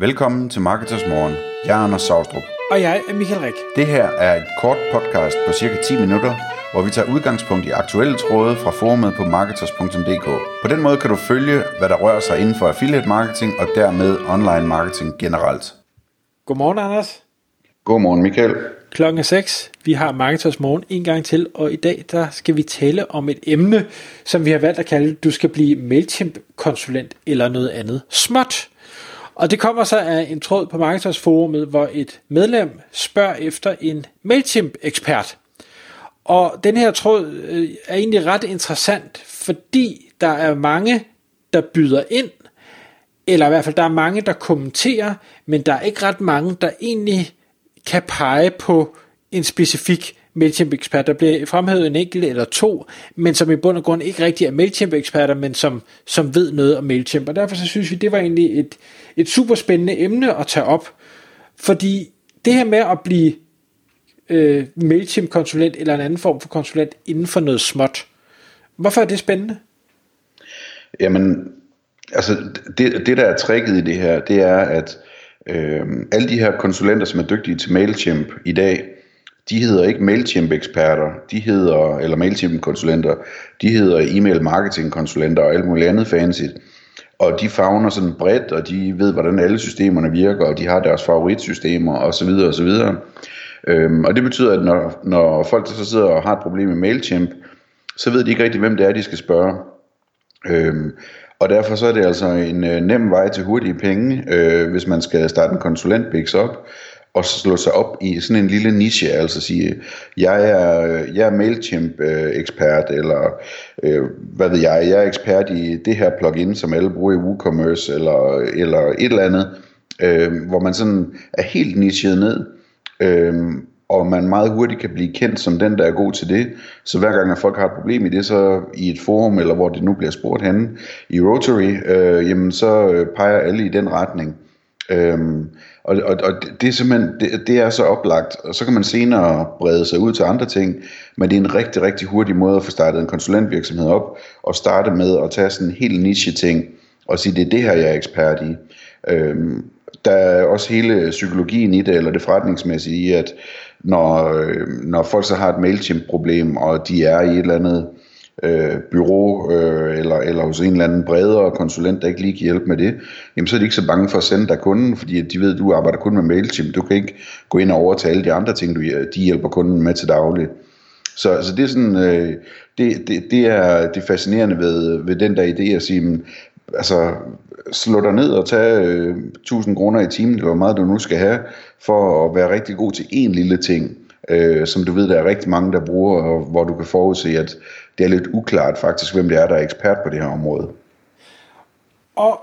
Velkommen til Marketers Morgen. Jeg er Anders Saustrup. Og jeg er Michael Rik. Det her er et kort podcast på cirka 10 minutter, hvor vi tager udgangspunkt i aktuelle tråde fra forumet på marketers.dk. På den måde kan du følge, hvad der rører sig inden for affiliate marketing og dermed online marketing generelt. Godmorgen, Anders. Godmorgen, Michael. Klokken er 6. Vi har Marketers Morgen en gang til, og i dag der skal vi tale om et emne, som vi har valgt at kalde, du skal blive MailChimp-konsulent eller noget andet småt. Og det kommer så af en tråd på Marketers Forumet, hvor et medlem spørger efter en MailChimp-ekspert. Og den her tråd øh, er egentlig ret interessant, fordi der er mange, der byder ind, eller i hvert fald der er mange, der kommenterer, men der er ikke ret mange, der egentlig kan pege på en specifik MailChimp-ekspert. Der bliver fremhævet en enkelt eller to, men som i bund og grund ikke rigtig er MailChimp-eksperter, men som, som ved noget om MailChimp. Og derfor så synes vi, det var egentlig et, et super spændende emne at tage op. Fordi det her med at blive øh, MailChimp-konsulent eller en anden form for konsulent inden for noget småt, hvorfor er det spændende? Jamen, altså det, det der er tricket i det her, det er, at øh, alle de her konsulenter, som er dygtige til MailChimp i dag, de hedder ikke MailChimp-eksperter, de hedder, eller MailChimp-konsulenter, de hedder e-mail marketing-konsulenter og alt muligt andet fancy. Og de fagner sådan bredt, og de ved, hvordan alle systemerne virker, og de har deres favoritsystemer osv. osv. Øhm, og det betyder, at når, når folk så sidder og har et problem med MailChimp, så ved de ikke rigtig, hvem det er, de skal spørge. Øhm, og derfor så er det altså en øh, nem vej til hurtige penge, øh, hvis man skal starte en konsulentbiks op, og slå sig op i sådan en lille niche, altså sige, jeg er, jeg er MailChimp-ekspert, eller øh, hvad ved jeg, jeg er ekspert i det her plugin, som alle bruger i WooCommerce, eller, eller et eller andet, øh, hvor man sådan er helt nichet ned, øh, og man meget hurtigt kan blive kendt som den, der er god til det. Så hver gang, at folk har et problem i det, så i et forum, eller hvor det nu bliver spurgt henne, i Rotary, øh, jamen så øh, peger alle i den retning. Øhm, og, og, og det er simpelthen, det, det er så oplagt, og så kan man senere brede sig ud til andre ting, men det er en rigtig, rigtig hurtig måde at få startet en konsulentvirksomhed op, og starte med at tage sådan en helt niche ting, og sige, det er det her, jeg er ekspert i. Øhm, der er også hele psykologien i det, eller det forretningsmæssige i, at når, øh, når folk så har et MailChimp-problem, og de er i et eller andet øh, bureau øh, eller, eller hos en eller anden bredere konsulent, der ikke lige kan hjælpe med det, jamen så er de ikke så bange for at sende dig kunden, fordi de ved, at du arbejder kun med MailChimp. Du kan ikke gå ind og overtage alle de andre ting, du, øh, de hjælper kunden med til daglig. Så, så det er sådan, øh, det, det, det, er det fascinerende ved, ved den der idé at sige, men, altså slå dig ned og tage øh, 1000 kroner i timen, eller hvor meget du nu skal have, for at være rigtig god til én lille ting, øh, som du ved, der er rigtig mange, der bruger, og hvor du kan forudse, at det er lidt uklart faktisk, hvem det er, der er ekspert på det her område. Og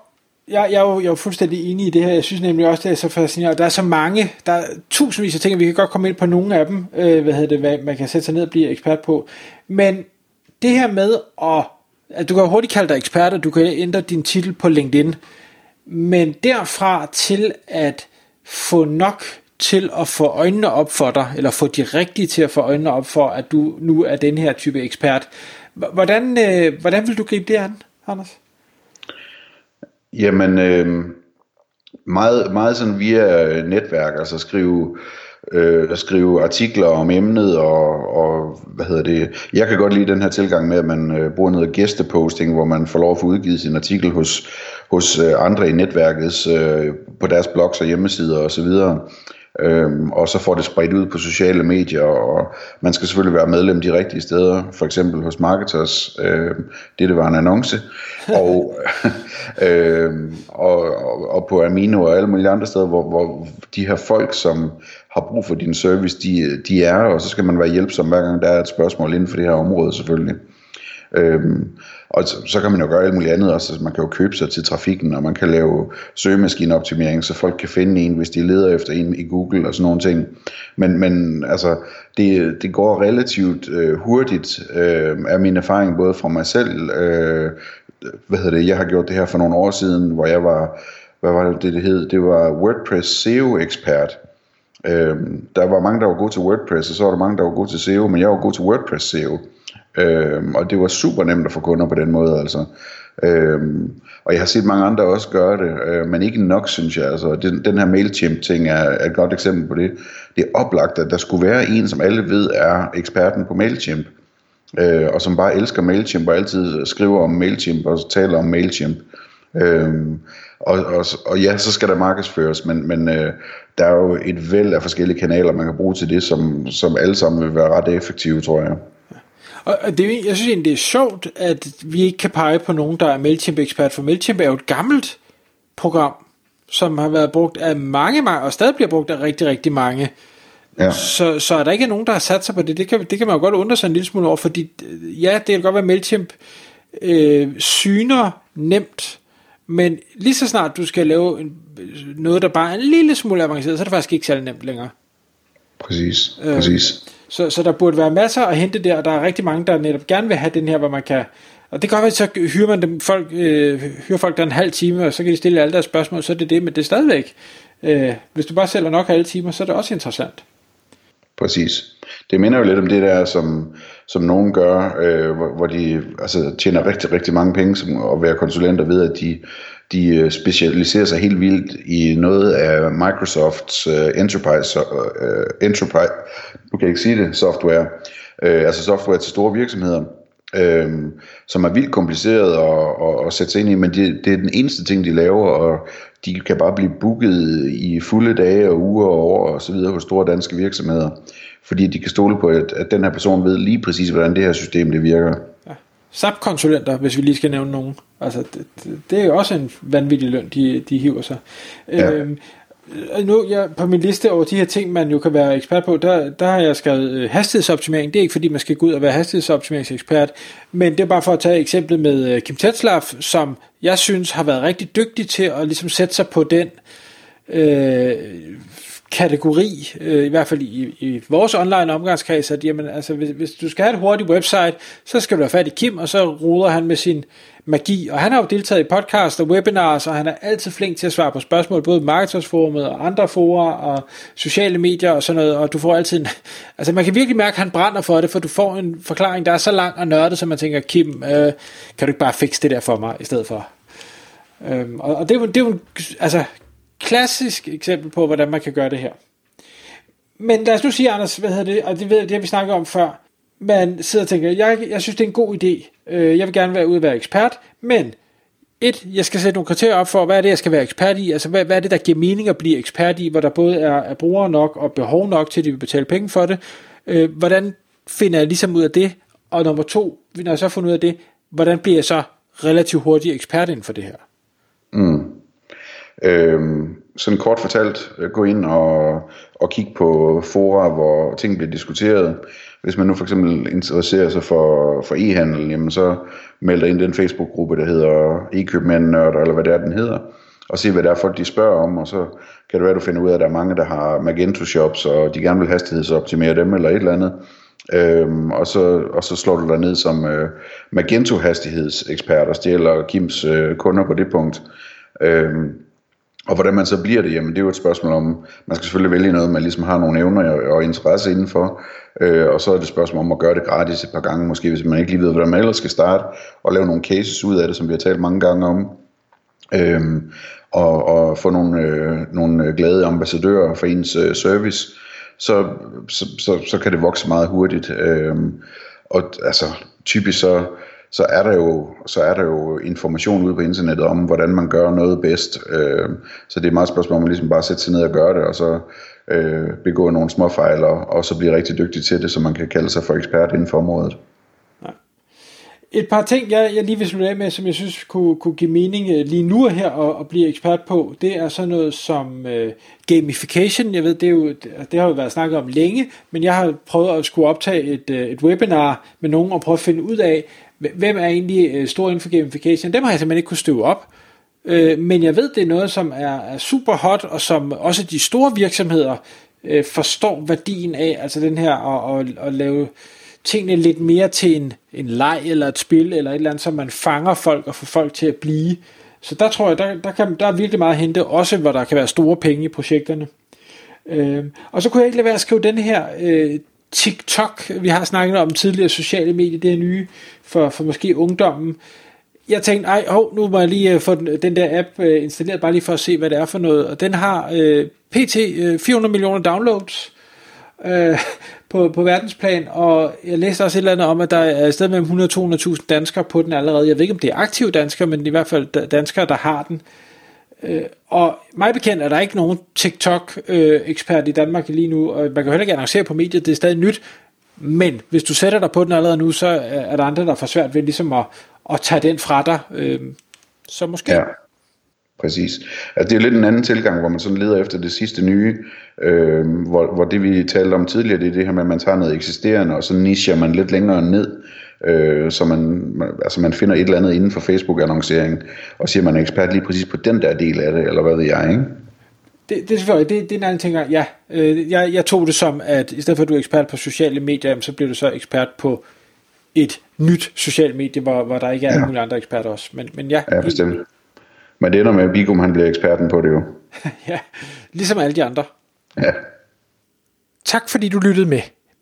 jeg, jeg, er jo, jeg er jo fuldstændig enig i det her. Jeg synes nemlig også, det er så fascinerende. Der er så mange, der er tusindvis af ting, og vi kan godt komme ind på nogle af dem, øh, hvad hedder det, hvad man kan sætte sig ned og blive ekspert på. Men det her med at, at du kan hurtigt kalde dig ekspert, og du kan ændre din titel på LinkedIn, men derfra til at få nok til at få øjnene op for dig, eller få de rigtige til at få øjnene op for, at du nu er den her type ekspert. Hvordan, øh, hvordan vil du gribe det an, Anders? Jamen, øh, meget, meget sådan via netværk, altså skrive, øh, skrive artikler om emnet, og, og hvad hedder det, jeg kan godt lide den her tilgang med, at man øh, bruger noget gæsteposting, hvor man får lov at få udgivet sin artikel hos, hos øh, andre i netværkets, øh, på deres blogs og hjemmesider osv., Øhm, og så får det spredt ud på sociale medier, og man skal selvfølgelig være medlem de rigtige steder, for eksempel hos Marketers, øhm, det, det var en annonce, og, øhm, og, og, og på Amino og alle mulige andre steder, hvor, hvor de her folk, som har brug for din service, de, de er, og så skal man være hjælpsom hver gang der er et spørgsmål inden for det her område selvfølgelig. Øhm, og så, så kan man jo gøre alt muligt andet også. Altså, man kan jo købe sig til trafikken, og man kan lave søgemaskineoptimering, så folk kan finde en, hvis de leder efter en i Google og sådan nogle ting. Men, men altså, det, det går relativt øh, hurtigt, øh, er min erfaring både fra mig selv, øh, hvad hedder det, jeg har gjort det her for nogle år siden, hvor jeg var, hvad var det, det hed? Det var WordPress SEO-ekspert. Øh, der var mange, der var gode til WordPress, og så var der mange, der var gode til SEO, men jeg var god til WordPress SEO. Øh, og det var super nemt at få kunder på den måde. Altså. Øhm, og jeg har set mange andre også gøre det, øh, men ikke nok, synes jeg. Altså, den, den her MailChimp-ting er, er et godt eksempel på det. Det er oplagt, at der skulle være en, som alle ved er eksperten på MailChimp, øh, og som bare elsker MailChimp og altid skriver om MailChimp og taler om MailChimp. Øhm, og, og, og ja, så skal der markedsføres, men, men øh, der er jo et væld af forskellige kanaler, man kan bruge til det, som, som alle sammen vil være ret effektive, tror jeg. Og det, jeg synes egentlig, det er sjovt, at vi ikke kan pege på nogen, der er MailChimp-ekspert, for MailChimp er jo et gammelt program, som har været brugt af mange, mange og stadig bliver brugt af rigtig, rigtig mange. Ja. Så, så er der ikke nogen, der har sat sig på det. Det kan, det kan man jo godt undre sig en lille smule over, fordi ja, det kan godt være, at MailChimp øh, syner nemt, men lige så snart du skal lave noget, der bare er en lille smule avanceret, så er det faktisk ikke særlig nemt længere. Præcis, øh, præcis. Så, så der burde være masser at hente der, og der er rigtig mange, der netop gerne vil have den her, hvor man kan... Og det kan godt så hyrer man dem, folk, øh, hyrer folk der en halv time, og så kan de stille alle deres spørgsmål, så er det det, men det er stadigvæk. Øh, hvis du bare sælger nok alle timer, så er det også interessant. Præcis. Det minder jo lidt om det der, som, som nogen gør, øh, hvor, hvor de altså, tjener rigtig, rigtig mange penge som at være konsulenter ved, at de, de øh, specialiserer sig helt vildt i noget af Microsofts uh, Enterprise, uh, Enterprise, du kan jeg ikke sige det, software, uh, altså software til store virksomheder, uh, som er vildt kompliceret at, at, at sætte sig ind i, men det, det er den eneste ting, de laver, og de kan bare blive booket i fulde dage og uger og år og så videre hos store danske virksomheder, fordi de kan stole på, at, at den her person ved lige præcis, hvordan det her system det virker. Ja. SAP-konsulenter, hvis vi lige skal nævne nogen. Altså, det, det er jo også en vanvittig løn, de, de hiver sig. Ja. Øhm, nu jeg, på min liste over de her ting, man jo kan være ekspert på, der, der har jeg skrevet øh, hastighedsoptimering. Det er ikke fordi, man skal gå ud og være hastighedsoptimeringsekspert, men det er bare for at tage eksemplet med øh, Kim Tetzlaff, som jeg synes har været rigtig dygtig til at ligesom sætte sig på den øh, kategori, øh, i hvert fald i, i vores online omgangskreds, at jamen, altså, hvis, hvis du skal have et hurtigt website, så skal du have fat i Kim, og så ruder han med sin magi. Og han har jo deltaget i podcast og webinars, og han er altid flink til at svare på spørgsmål, både i Marketersforumet og andre forer og sociale medier og sådan noget, og du får altid en, altså man kan virkelig mærke, at han brænder for det, for du får en forklaring, der er så lang og nørdet, så man tænker, Kim, øh, kan du ikke bare fikse det der for mig, i stedet for? Øhm, og, og det, er jo, det er jo, altså, klassisk eksempel på, hvordan man kan gøre det her. Men lad os nu sige, Anders, hvad hedder det, og det, ved, det har vi snakket om før, man sidder og tænker, jeg, jeg synes, det er en god idé, øh, jeg vil gerne være ude og være ekspert, men et, jeg skal sætte nogle kriterier op for, hvad er det, jeg skal være ekspert i, altså hvad, hvad er det, der giver mening at blive ekspert i, hvor der både er, er brugere nok og behov nok til, at de vil betale penge for det. Øh, hvordan finder jeg ligesom ud af det? Og nummer to, når jeg så har fundet ud af det, hvordan bliver jeg så relativt hurtigt ekspert inden for det her? Mm. Øhm, sådan kort fortalt, øh, gå ind og, og kigge på fora, hvor ting bliver diskuteret. Hvis man nu for eksempel interesserer sig for, for e-handel, jamen så meld dig ind i den Facebook-gruppe, der hedder e-købmænd-nørder, eller hvad det er, den hedder, og se, hvad der er folk, de spørger om, og så kan det være, at du finder ud af, at der er mange, der har Magento-shops, og de gerne vil hastighedsoptimere dem, eller et eller andet. Øhm, og, så, og så slår du dig ned som øh, Magento-hastighedsekspert og stjæler Kims øh, kunder på det punkt. Øhm, og hvordan man så bliver det, jamen det er jo et spørgsmål om, man skal selvfølgelig vælge noget, man ligesom har nogle evner og interesse indenfor, øh, og så er det et spørgsmål om at gøre det gratis et par gange, måske hvis man ikke lige ved, hvordan man ellers skal starte, og lave nogle cases ud af det, som vi har talt mange gange om, øh, og, og få nogle, øh, nogle glade ambassadører for ens øh, service, så, så, så, så kan det vokse meget hurtigt. Øh, og altså typisk så så er der jo så er der jo information ude på internettet om hvordan man gør noget bedst. Øh, så det er meget spørgsmål om at ligesom bare sætte sig ned og gøre det og så øh, begå nogle små fejl og, og så blive rigtig dygtig til det, så man kan kalde sig for ekspert inden for området. Et par ting, jeg, jeg lige vil slutte af med, som jeg synes kunne, kunne give mening øh, lige nu her og, og blive ekspert på, det er sådan noget som øh, gamification. Jeg ved, det, er jo, det har jo været snakket om længe, men jeg har prøvet at skulle optage et, øh, et webinar med nogen og prøve at finde ud af, hvem er egentlig øh, stor inden for gamification. Dem har jeg simpelthen ikke kunne støve op. Øh, men jeg ved, det er noget, som er, er super hot, og som også de store virksomheder øh, forstår værdien af, altså den her at, at, at lave tingene lidt mere til en, en leg eller et spil, eller et eller andet, så man fanger folk og får folk til at blive. Så der tror jeg, der, der, kan, der er virkelig meget at hente, også hvor der kan være store penge i projekterne. Øh, og så kunne jeg ikke lade være at skrive den her øh, TikTok, vi har snakket om tidligere sociale medier, det er nye for, for måske ungdommen. jeg tænkte, ej, hov, nu må jeg lige øh, få den, den der app øh, installeret, bare lige for at se, hvad det er for noget. Og den har øh, pt. 400 øh, millioner downloads øh, på, på verdensplan, og jeg læste også et eller andet om, at der er stadig mellem 100-200.000 danskere på den allerede. Jeg ved ikke, om det er aktive danskere, men i hvert fald danskere, der har den. Øh, og mig bekendt er der ikke nogen TikTok-ekspert øh, i Danmark lige nu, og man kan heller ikke annoncere på mediet, det er stadig nyt, men hvis du sætter dig på den allerede nu, så er der andre, der får svært ved ligesom at, at tage den fra dig. Øh, så måske... Ja, præcis. Altså det er lidt en anden tilgang, hvor man sådan leder efter det sidste nye, øh, hvor, hvor det vi talte om tidligere, det er det her med, at man tager noget eksisterende, og så nicher man lidt længere ned, øh, så man, altså man finder et eller andet inden for Facebook-annoncering, og siger, at man er ekspert lige præcis på den der del af det, eller hvad ved jeg, ikke? Det, det er selvfølgelig, det, det er en anden ting, ja, øh, jeg, jeg tog det som, at i stedet for at du er ekspert på sociale medier, så bliver du så ekspert på et nyt socialt medie, hvor, hvor der ikke er ja. mulige andre eksperter også. Men, men ja, ja, bestemt. Men det ender med, at Bigum han bliver eksperten på det jo. ja, ligesom alle de andre. Ja. Tak fordi du lyttede med.